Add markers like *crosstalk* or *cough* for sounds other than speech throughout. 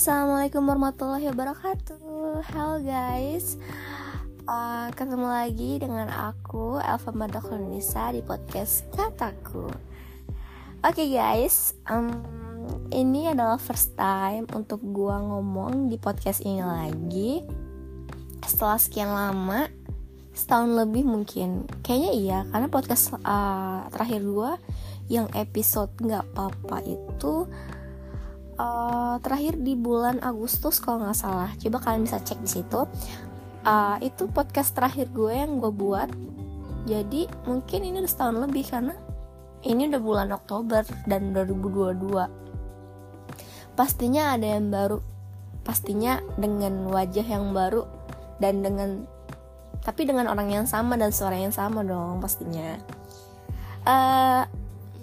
assalamualaikum warahmatullahi wabarakatuh. Halo guys, uh, ketemu lagi dengan aku Elva Nisa di podcast Kataku. Oke okay guys, um, ini adalah first time untuk gua ngomong di podcast ini lagi. Setelah sekian lama, setahun lebih mungkin. Kayaknya iya, karena podcast uh, terakhir gua yang episode nggak apa-apa itu uh, terakhir di bulan Agustus kalau nggak salah. Coba kalian bisa cek di situ. Uh, itu podcast terakhir gue yang gue buat. Jadi mungkin ini udah setahun lebih karena ini udah bulan Oktober dan 2022 pastinya ada yang baru. Pastinya dengan wajah yang baru dan dengan tapi dengan orang yang sama dan suara yang sama dong pastinya. Uh,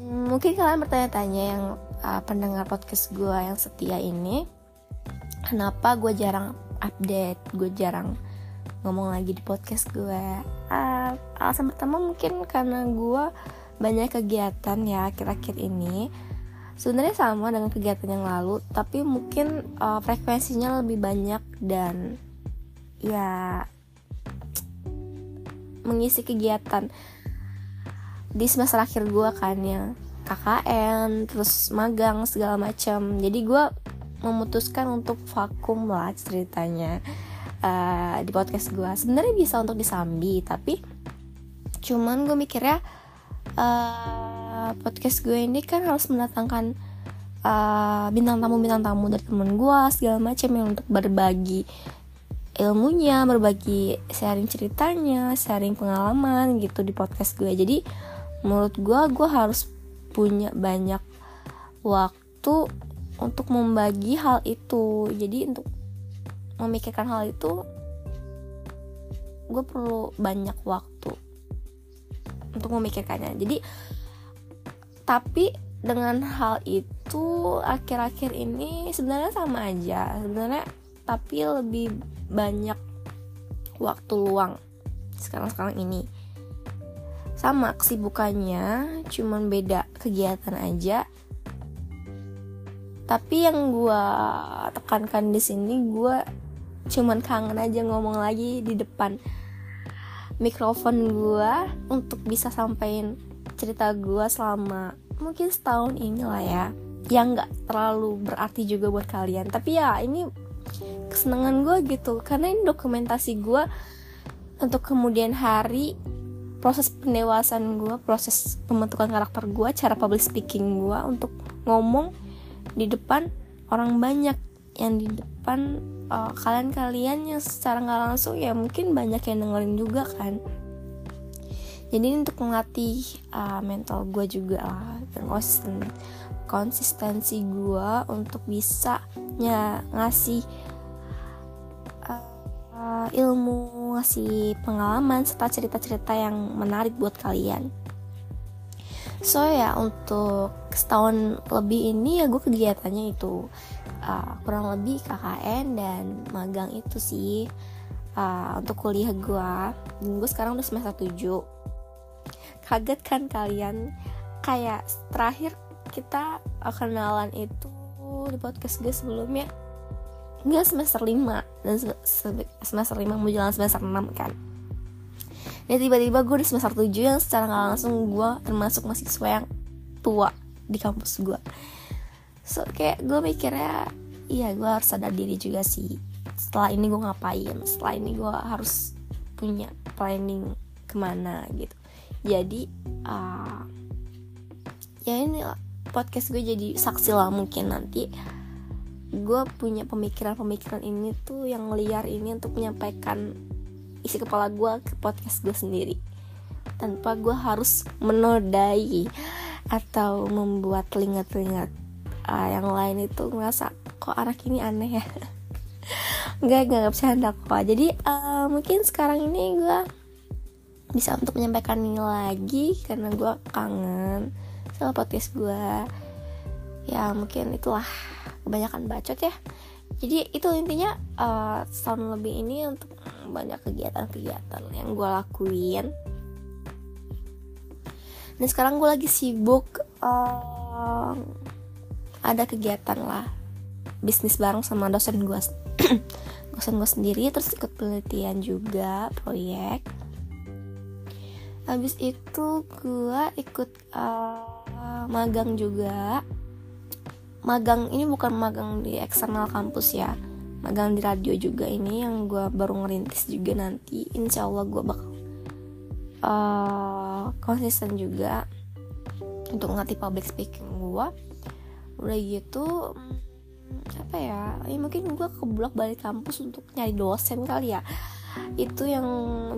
mungkin kalian bertanya-tanya yang uh, pendengar podcast gue yang setia ini kenapa gue jarang update gue jarang ngomong lagi di podcast gue uh, alasan pertama mungkin karena gue banyak kegiatan ya akhir-akhir ini. Sebenarnya sama dengan kegiatan yang lalu tapi mungkin uh, frekuensinya lebih banyak dan ya mengisi kegiatan di semester akhir gue kan yang KKN terus magang segala macam. Jadi gue memutuskan untuk vakum lah ceritanya uh, di podcast gue sebenarnya bisa untuk disambi tapi cuman gue mikirnya uh, podcast gue ini kan harus mendatangkan uh, bintang tamu bintang tamu dari temen gue segala macam yang untuk berbagi ilmunya berbagi sharing ceritanya sharing pengalaman gitu di podcast gue jadi menurut gue gue harus punya banyak waktu untuk membagi hal itu. Jadi untuk memikirkan hal itu gue perlu banyak waktu untuk memikirkannya. Jadi tapi dengan hal itu akhir-akhir ini sebenarnya sama aja. Sebenarnya tapi lebih banyak waktu luang sekarang-sekarang ini sama kesibukannya cuman beda kegiatan aja. Tapi yang gue tekankan di sini gue cuman kangen aja ngomong lagi di depan mikrofon gue untuk bisa sampein cerita gue selama mungkin setahun ini lah ya. Yang nggak terlalu berarti juga buat kalian. Tapi ya ini kesenangan gue gitu. Karena ini dokumentasi gue untuk kemudian hari proses pendewasaan gue proses pembentukan karakter gue cara public speaking gue untuk ngomong di depan orang banyak. Yang di depan uh, kalian-kalian yang secara nggak langsung ya mungkin banyak yang dengerin juga kan. Jadi untuk melatih uh, mental gue juga lah dan konsisten konsistensi gue untuk bisa ngasih uh, ilmu, ngasih pengalaman serta cerita-cerita yang menarik buat kalian. So ya untuk setahun lebih ini ya gue kegiatannya itu uh, kurang lebih KKN dan magang itu sih uh, untuk kuliah gue. Gue sekarang udah semester 7 Kaget kan kalian kayak terakhir kita kenalan itu di podcast gue sebelumnya nggak semester 5 dan semester 5 mau jalan semester 6 kan. Dan tiba-tiba gue di semester 7 yang secara nggak langsung gue termasuk mahasiswa yang tua di kampus gue so kayak gue mikirnya iya gue harus sadar diri juga sih. Setelah ini gue ngapain? Setelah ini gue harus punya planning ke mana gitu. Jadi uh, ya ini podcast gue jadi saksi lah mungkin nanti gue punya pemikiran-pemikiran ini tuh yang liar ini untuk menyampaikan isi kepala gue ke podcast gue sendiri. Tanpa gue harus menodai atau membuat telinga-telinga uh, yang lain itu ngerasa kok anak ini aneh ya? *laughs* Nggak nggak bercanda kok. Jadi uh, mungkin sekarang ini gue bisa untuk menyampaikan ini lagi karena gue kangen sama podcast gue ya mungkin itulah kebanyakan bacot ya. Jadi itu intinya uh, setahun lebih ini untuk banyak kegiatan-kegiatan yang gue lakuin. Dan sekarang gue lagi sibuk uh, ada kegiatan lah. Bisnis bareng sama dosen gue *clears throat* dosen gue sendiri terus ikut penelitian juga proyek. Habis itu gue ikut uh, magang juga magang ini bukan magang di eksternal kampus ya. Magang di radio juga ini yang gue baru ngerintis juga nanti. Insya Allah gue bakal uh, konsisten juga untuk ngerti public speaking gue udah gitu apa ya ya mungkin gue keblok balik kampus untuk nyari dosen kali ya. Itu yang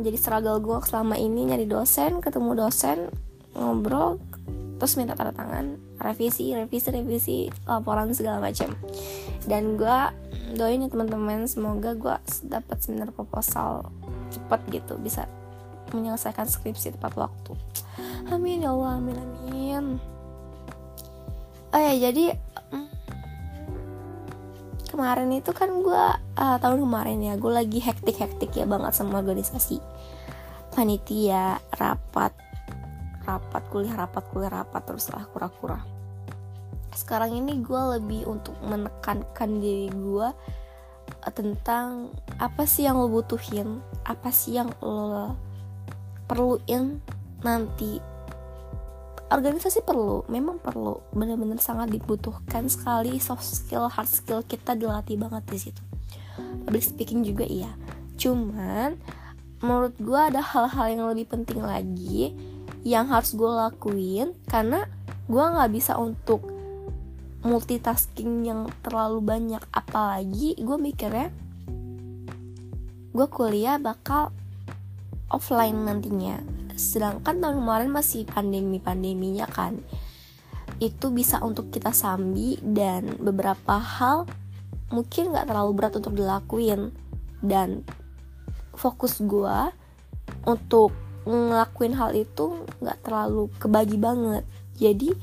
jadi struggle gue selama ini nyari dosen ketemu dosen ngobrol terus minta tanda tangan revisi revisi revisi laporan segala macam. Dan gue doain ya teman-teman semoga gue dapat seminar proposal cepet gitu bisa menyelesaikan skripsi tepat waktu. Amin ya allah amin amin. Oh ya jadi kemarin itu kan gue uh, tahun kemarin ya gue lagi hektik hektik ya banget sama organisasi panitia rapat rapat kuliah rapat kuliah rapat terus lah kura-kura. Sekarang ini gue lebih untuk menekankan diri gue uh, tentang apa sih yang lo butuhin apa sih yang lo perluin nanti. Organisasi perlu memang perlu benar-benar sangat dibutuhkan sekali soft skill hard skill kita dilatih banget di situ. Public speaking juga iya. Cuman menurut gue ada hal-hal yang lebih penting lagi yang harus gue lakuin karena gue nggak bisa untuk multitasking yang terlalu banyak. Apalagi gue mikirnya gue kuliah bakal offline nantinya. Sedangkan tahun kemarin masih pandemi-pandeminya kan. Itu bisa untuk kita sambi dan beberapa hal mungkin nggak terlalu berat untuk dilakuin. Dan fokus gue untuk ngelakuin hal itu nggak terlalu kebagi banget. Jadi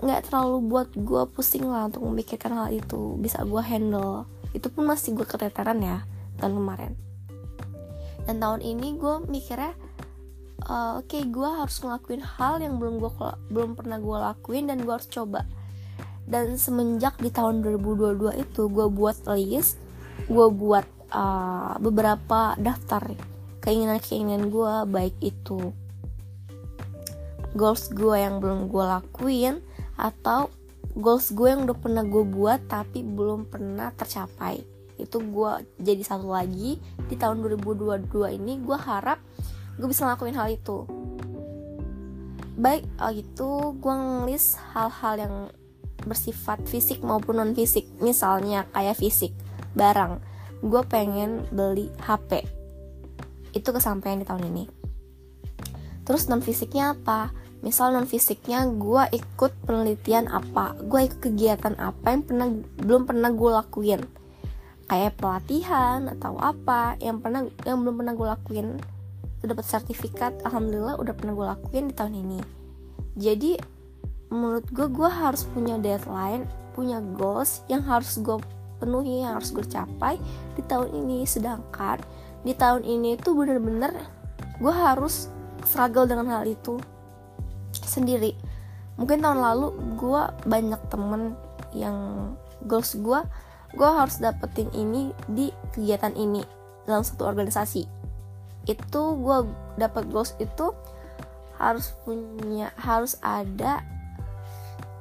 nggak terlalu buat gue pusing lah untuk memikirkan hal itu. Bisa gue handle. Itu pun masih gue keteteran ya tahun kemarin. Dan tahun ini gue mikirnya uh, oke okay, gue harus ngelakuin hal yang belum gue belum pernah gue lakuin dan gue harus coba. Dan semenjak di tahun 2022 itu gue buat list gue buat uh, beberapa daftar keinginan-keinginan gue baik itu goals gue yang belum gue lakuin atau goals gue yang udah pernah gue buat tapi belum pernah tercapai. Itu gue jadi satu lagi. Di tahun 2022 ini gue harap gue bisa ngelakuin hal itu. Baik oh gitu gue ngelis hal-hal yang bersifat fisik maupun non fisik misalnya kayak fisik barang. Gue pengen beli HP itu kesampaian di tahun ini. Terus non fisiknya apa? Misal non fisiknya gue ikut penelitian apa? Gue ikut kegiatan apa yang pernah belum pernah gue lakuin? Kayak pelatihan atau apa yang pernah yang belum pernah gue lakuin? Udah dapat sertifikat alhamdulillah udah pernah gue lakuin di tahun ini. Jadi menurut gue gue harus punya deadline punya goals yang harus gue penuhi yang harus gue capai di tahun ini. Sedangkan di tahun ini tuh bener-bener gue harus struggle dengan hal itu sendiri. Mungkin tahun lalu gue banyak temen yang goals gue gue harus dapetin ini di kegiatan ini dalam satu organisasi. Itu gue dapet goals itu harus punya harus ada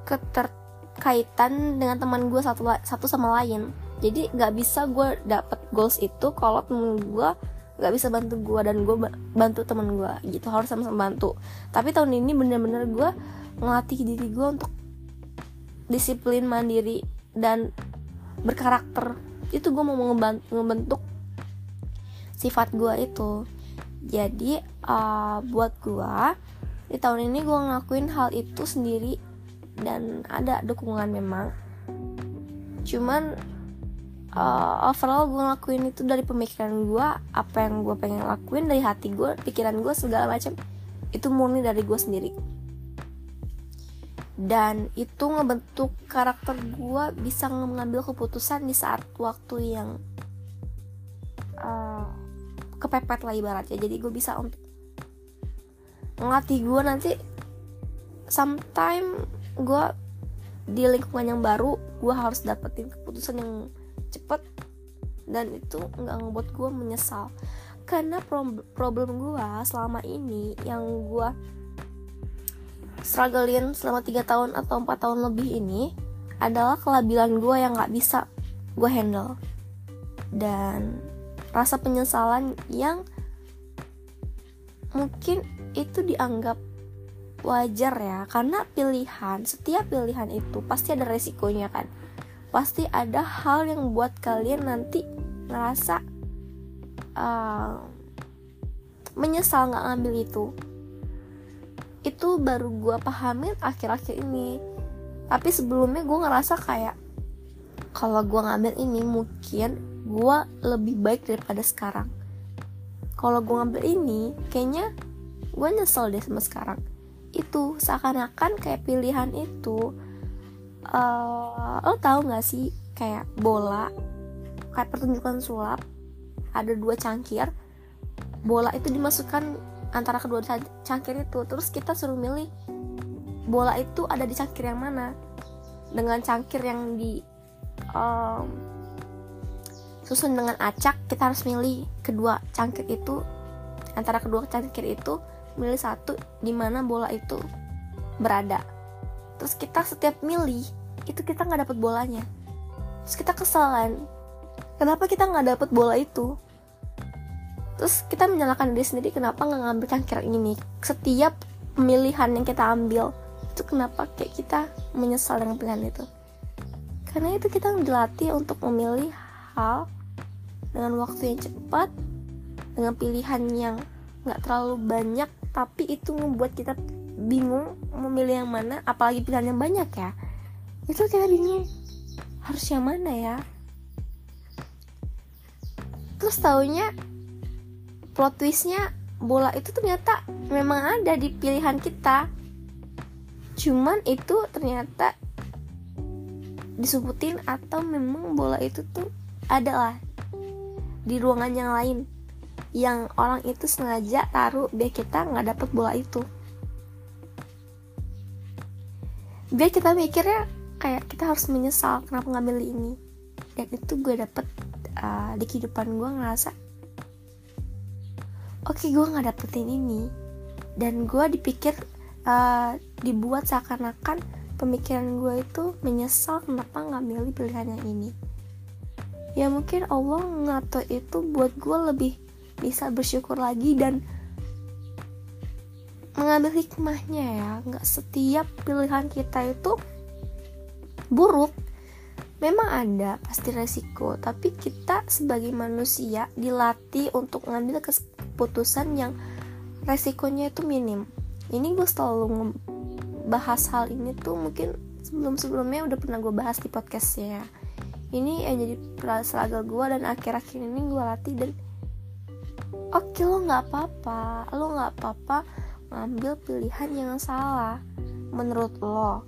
keterkaitan dengan teman gue satu satu sama lain jadi nggak bisa gue dapet goals itu kalau temen gue nggak bisa bantu gue dan gue bantu temen gue gitu harus sama-sama bantu. Tapi tahun ini bener-bener gue ngelatih diri gue untuk disiplin mandiri dan berkarakter. Itu gue mau ngebentuk sifat gue itu. Jadi uh, buat gue di tahun ini gue ngelakuin hal itu sendiri dan ada dukungan memang. Cuman uh, overall gue ngelakuin itu dari pemikiran gue apa yang gue pengen lakuin dari hati gue pikiran gue segala macam itu murni dari gue sendiri. Dan itu ngebentuk karakter gue bisa mengambil keputusan di saat waktu yang uh, kepepet lah ibaratnya. Jadi gue bisa untuk ngelatih gue nanti sometime gue di lingkungan yang baru gue harus dapetin keputusan yang cepet. Dan itu nggak ngebuat gue menyesal. Karena problem gue selama ini yang gue strugglein selama tiga tahun atau empat tahun lebih ini adalah kelabilan gue yang nggak bisa gue handle. Dan rasa penyesalan yang mungkin itu dianggap wajar ya. Karena pilihan setiap pilihan itu pasti ada resikonya kan pasti ada hal yang buat kalian nanti ngerasa uh, menyesal nggak ngambil itu. Itu baru gue pahamin akhir-akhir ini. Tapi sebelumnya gue ngerasa kayak kalau gue ngambil ini mungkin gue lebih baik daripada sekarang. Kalau gue ngambil ini kayaknya gue nyesel deh sama sekarang. Itu seakan-akan kayak pilihan itu uh, lo tau gak sih kayak bola kayak pertunjukan sulap ada dua cangkir bola itu dimasukkan antara kedua cangkir itu. Terus kita suruh milih bola itu ada di cangkir yang mana. Dengan cangkir yang di um, susun dengan acak kita harus milih kedua cangkir itu antara kedua cangkir itu milih satu di mana bola itu berada. Terus kita setiap milih itu kita nggak dapet bolanya. Terus kita kesel kan. Kenapa kita nggak dapet bola itu? Terus kita menyalahkan diri sendiri kenapa nggak ngambil cangkir ini? Setiap pemilihan yang kita ambil itu kenapa kayak kita menyesal dengan pilihan itu? Karena itu kita dilatih untuk memilih hal dengan waktu yang cepat dengan pilihan yang nggak terlalu banyak tapi itu membuat kita bingung memilih yang mana apalagi pilihan yang banyak ya itu kita bingung. Harus yang mana ya? Terus taunya plot twistnya bola itu ternyata memang ada di pilihan kita. Cuman itu ternyata disebutin atau memang bola itu tuh adalah di ruangan yang lain. Yang orang itu sengaja taruh biar kita nggak dapet bola itu. Biar kita mikirnya kayak kita harus menyesal kenapa ngambil ini? Dan itu gue dapet uh, di kehidupan gue ngerasa oke okay, gue nggak dapetin ini. Dan gue dipikir uh, dibuat seakan-akan pemikiran gue itu menyesal kenapa nggak milih pilihan yang ini? Ya mungkin Allah ngatur itu buat gue lebih bisa bersyukur lagi dan mengambil hikmahnya ya. Nggak setiap pilihan kita itu buruk memang ada pasti resiko. Tapi kita sebagai manusia dilatih untuk mengambil keputusan yang resikonya itu minim. Ini gue selalu bahas hal ini tuh mungkin sebelum sebelumnya udah pernah gue bahas di podcastnya ini yang jadi struggle gue dan akhir-akhir ini gue latih dan oke lo nggak apa-apa. Lo nggak apa-apa ngambil pilihan yang salah menurut lo.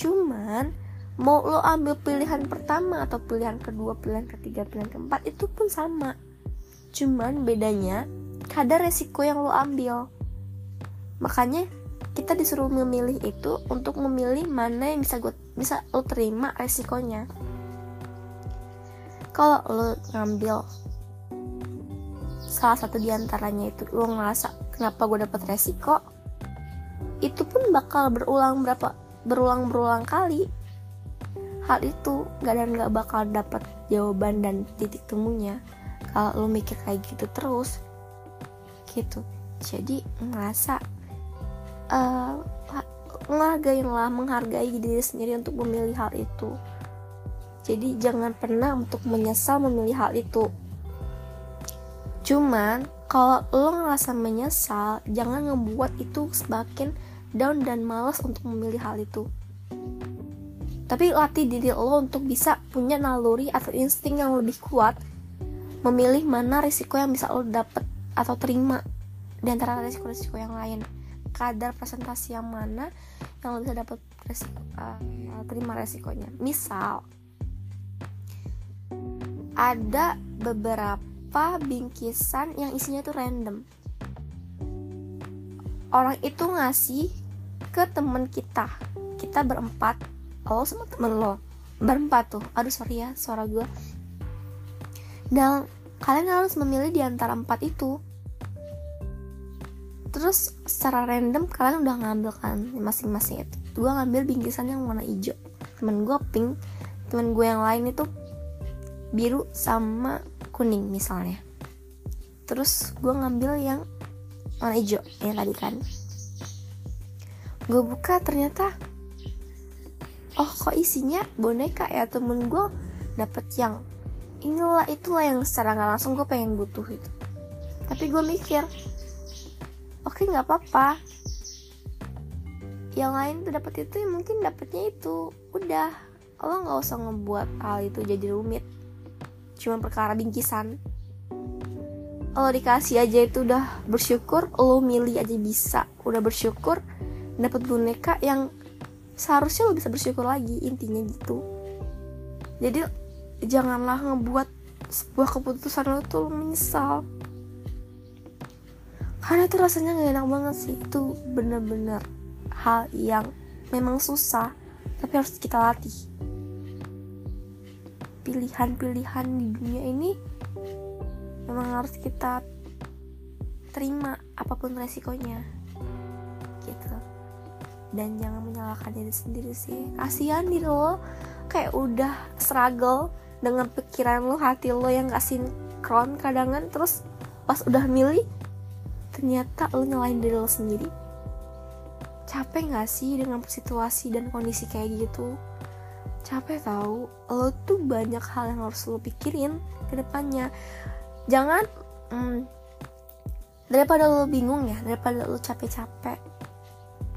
Cuman mau lo ambil pilihan pertama atau pilihan kedua pilihan ketiga pilihan keempat itu pun sama. Cuman bedanya kadar resiko yang lo ambil. Makanya kita disuruh memilih itu untuk memilih mana yang bisa gue bisa lo terima resikonya. Kalau lo ngambil salah satu di antaranya itu lo ngerasa kenapa gue dapet resiko itu pun bakal berulang berapa berulang berulang kali hal itu gak dan gak bakal dapat jawaban dan titik temunya. Kalau lo mikir kayak gitu terus gitu. Jadi ngerasa uh, lah menghargai diri sendiri untuk memilih hal itu. Jadi jangan pernah untuk menyesal memilih hal itu. Cuman kalau lo ngerasa menyesal, jangan ngebuat itu semakin down dan malas untuk memilih hal itu. Tapi latih diri lo untuk bisa punya naluri atau insting yang lebih kuat memilih mana risiko yang bisa lo dapet atau terima di antara risiko-risiko yang lain. Kadar presentasi yang mana yang lo bisa dapet resiko, uh, terima resikonya. Misal ada beberapa bingkisan yang isinya tuh random orang itu ngasih ke temen kita kita berempat lo sama temen lo berempat tuh. Aduh sorry ya suara gue dan kalian harus memilih di antara empat itu. Terus secara random kalian udah ngambil kan masing-masing itu. Gue ngambil bingkisan yang warna hijau. Temen gue pink temen gue yang lain itu biru sama kuning misalnya. Terus gue ngambil yang warna hijau yang tadi kan. Gue buka ternyata oh kok isinya boneka ya? Temen gue dapet yang inilah itulah yang secara nggak langsung gue pengen butuh itu. Tapi gue mikir oke okay, nggak apa-apa. Yang lain tuh dapat itu ya mungkin dapatnya itu. Udah lo nggak usah ngebuat hal itu jadi rumit. Cuma perkara bingkisan. Lo dikasih aja itu udah bersyukur lo milih aja bisa. Udah bersyukur dapat boneka yang seharusnya lo bisa bersyukur lagi intinya gitu. Jadi janganlah ngebuat sebuah keputusan lo tuh lo menyesal. Karena itu rasanya gak enak banget sih. Itu bener-bener hal yang memang susah tapi harus kita latih. Pilihan-pilihan di dunia ini memang harus kita terima apa pun resikonya. Gitu dan jangan menyalahkan diri sendiri sih. Kasihan diri lo. Kayak udah struggle dengan pikiran lo hati lo yang gak sinkron kadangan terus pas udah milih ternyata lo nyalain diri lo sendiri. Capek gak sih dengan situasi dan kondisi kayak gitu? Capek tahu lo tuh banyak hal yang harus lo pikirin ke depannya. Jangan hmm, daripada lo bingung ya daripada lo capek-capek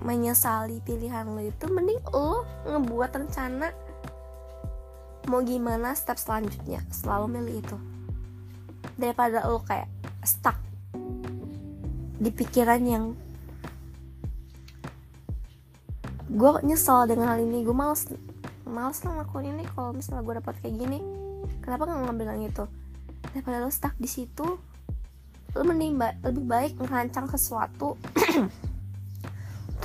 menyesali pilihan lo itu mending lo ngebuat rencana mau gimana step selanjutnya selalu milih itu. Daripada lo kayak stuck di pikiran yang gue nyesel dengan hal ini gue males males ngelakuin ini kalau misalnya gue dapat kayak gini. Kenapa nggak ngambil yang itu? Daripada lo stuck di situ lo mending ba lebih baik ngerancang sesuatu *clears throat*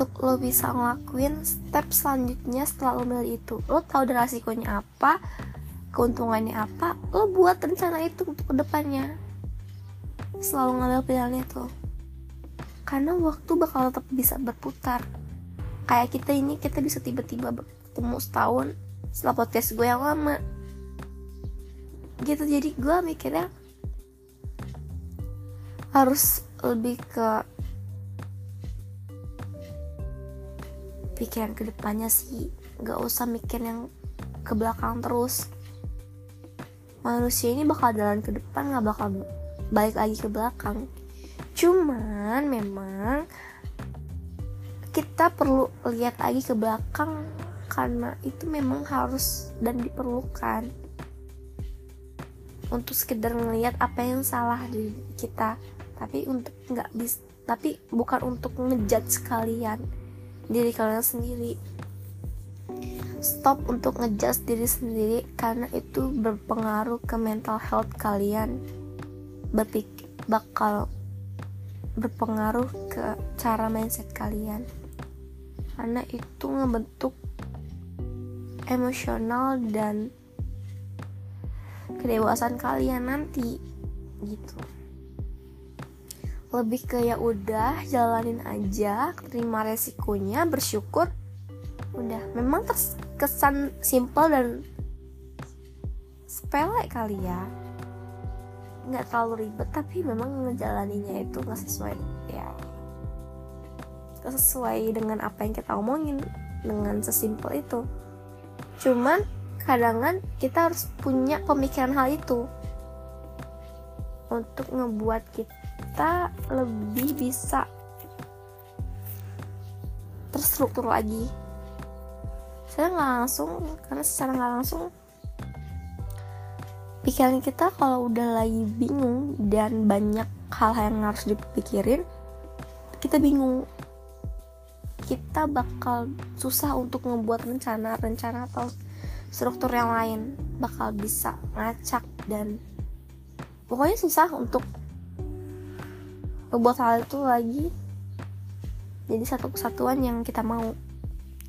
untuk lo bisa ngelakuin step selanjutnya setelah lo milih itu. Lo tahu udah resikonya apa keuntungannya apa lo buat rencana itu untuk ke depannya. Selalu ngambil pilihan itu. Karena waktu bakal tetap bisa berputar. Kayak kita ini kita bisa tiba-tiba bertemu setahun setelah podcast gue yang lama. Gitu jadi gue mikirnya harus lebih ke pikiran ke depannya sih. Gak usah mikir yang ke belakang terus. Manusia ini bakal jalan ke depan gak bakal balik lagi ke belakang. Cuman memang kita perlu lihat lagi ke belakang karena itu memang harus dan diperlukan. Untuk sekedar melihat apa yang salah di kita. Tapi untuk nggak bisa tapi bukan untuk ngejudge kalian diri kalian sendiri. Stop untuk ngejudge diri sendiri karena itu berpengaruh ke mental health kalian. Berpikir bakal berpengaruh ke cara mindset kalian. Karena itu ngebentuk emosional dan kedewasaan kalian nanti gitu lebih ke ya udah jalanin aja terima resikonya bersyukur. Udah memang terkesan simple dan sepele kali ya. Nggak terlalu ribet tapi memang ngejalaninya itu nggak sesuai ya. Gak sesuai dengan apa yang kita omongin dengan sesimpel itu. Cuman kadangan kita harus punya pemikiran hal itu. Untuk ngebuat kita kita lebih bisa terstruktur lagi. Saya nggak langsung karena secara nggak langsung pikiran kita kalau udah lagi bingung dan banyak hal yang harus dipikirin kita bingung. Kita bakal susah untuk membuat rencana-rencana atau struktur yang lain. Bakal bisa ngacak dan pokoknya susah untuk membuat hal itu lagi. Jadi satu kesatuan yang kita mau.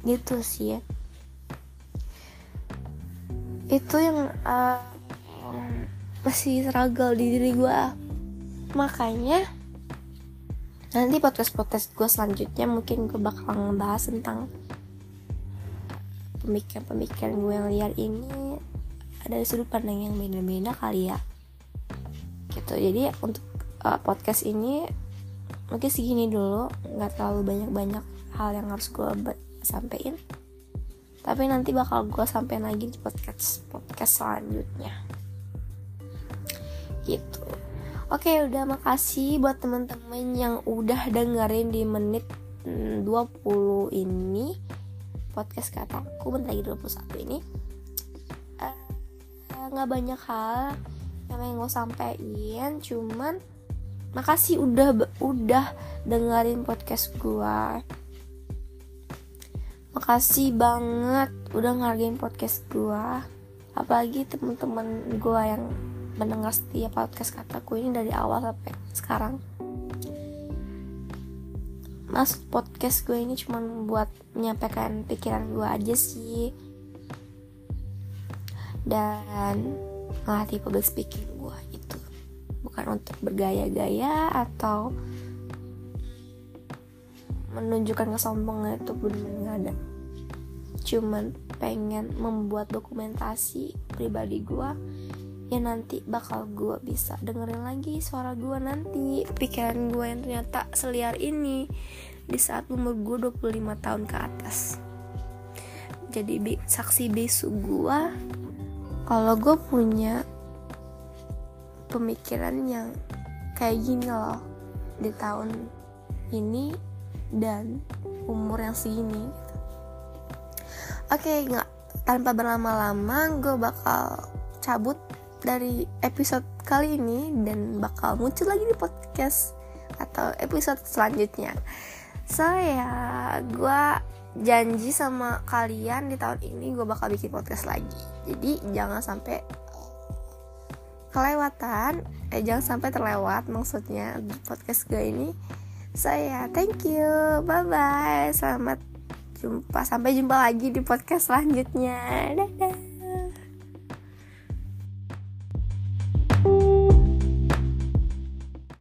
Gitu sih ya. Itu yang uh, masih struggle di diri gue makanya nanti podcast podcast gue selanjutnya mungkin gue bakal ngebahas tentang pemikiran-pemikiran gue yang liar ini. Ada sudut pandang yang beda-beda kali ya. Gitu. Jadi untuk uh, podcast ini mungkin segini dulu. Nggak terlalu banyak-banyak hal yang harus gue sampaikan tapi nanti bakal gue sampein lagi di podcast podcast selanjutnya. Gitu. Oke udah makasih buat teman-teman yang udah dengerin di menit 20 mm, ini podcast kataku bentar lagi 21 ini. Eh, nggak uh, banyak hal yang pengen gue sampein cuman makasih udah udah dengerin podcast gue makasih banget udah ngargain podcast gue apalagi teman-teman gue yang mendengar setiap podcast kataku ini dari awal sampai sekarang. Mas podcast gue ini cuma buat menyampaikan pikiran gue aja sih. Dan ngelatih public speaking gue bukan untuk bergaya-gaya atau menunjukkan kesombongan itu benar nggak ada. Cuman pengen membuat dokumentasi pribadi gue ya nanti bakal gue bisa dengerin lagi suara gue nanti. Pikiran gue yang ternyata seliar ini di saat umur gue 25 tahun ke atas. Jadi saksi bisu gue kalau gue punya pemikiran yang kayak gini loh di tahun ini dan umur yang segini gitu. oke okay, nggak tanpa berlama-lama gue bakal cabut dari episode kali ini dan bakal muncul lagi di podcast atau episode selanjutnya so ya gue janji sama kalian di tahun ini gue bakal bikin podcast lagi jadi jangan sampai kelewatan. Eh jangan sampai terlewat maksudnya podcast gue ini. Saya thank you. Bye bye selamat jumpa. Sampai jumpa lagi di podcast selanjutnya. Dadah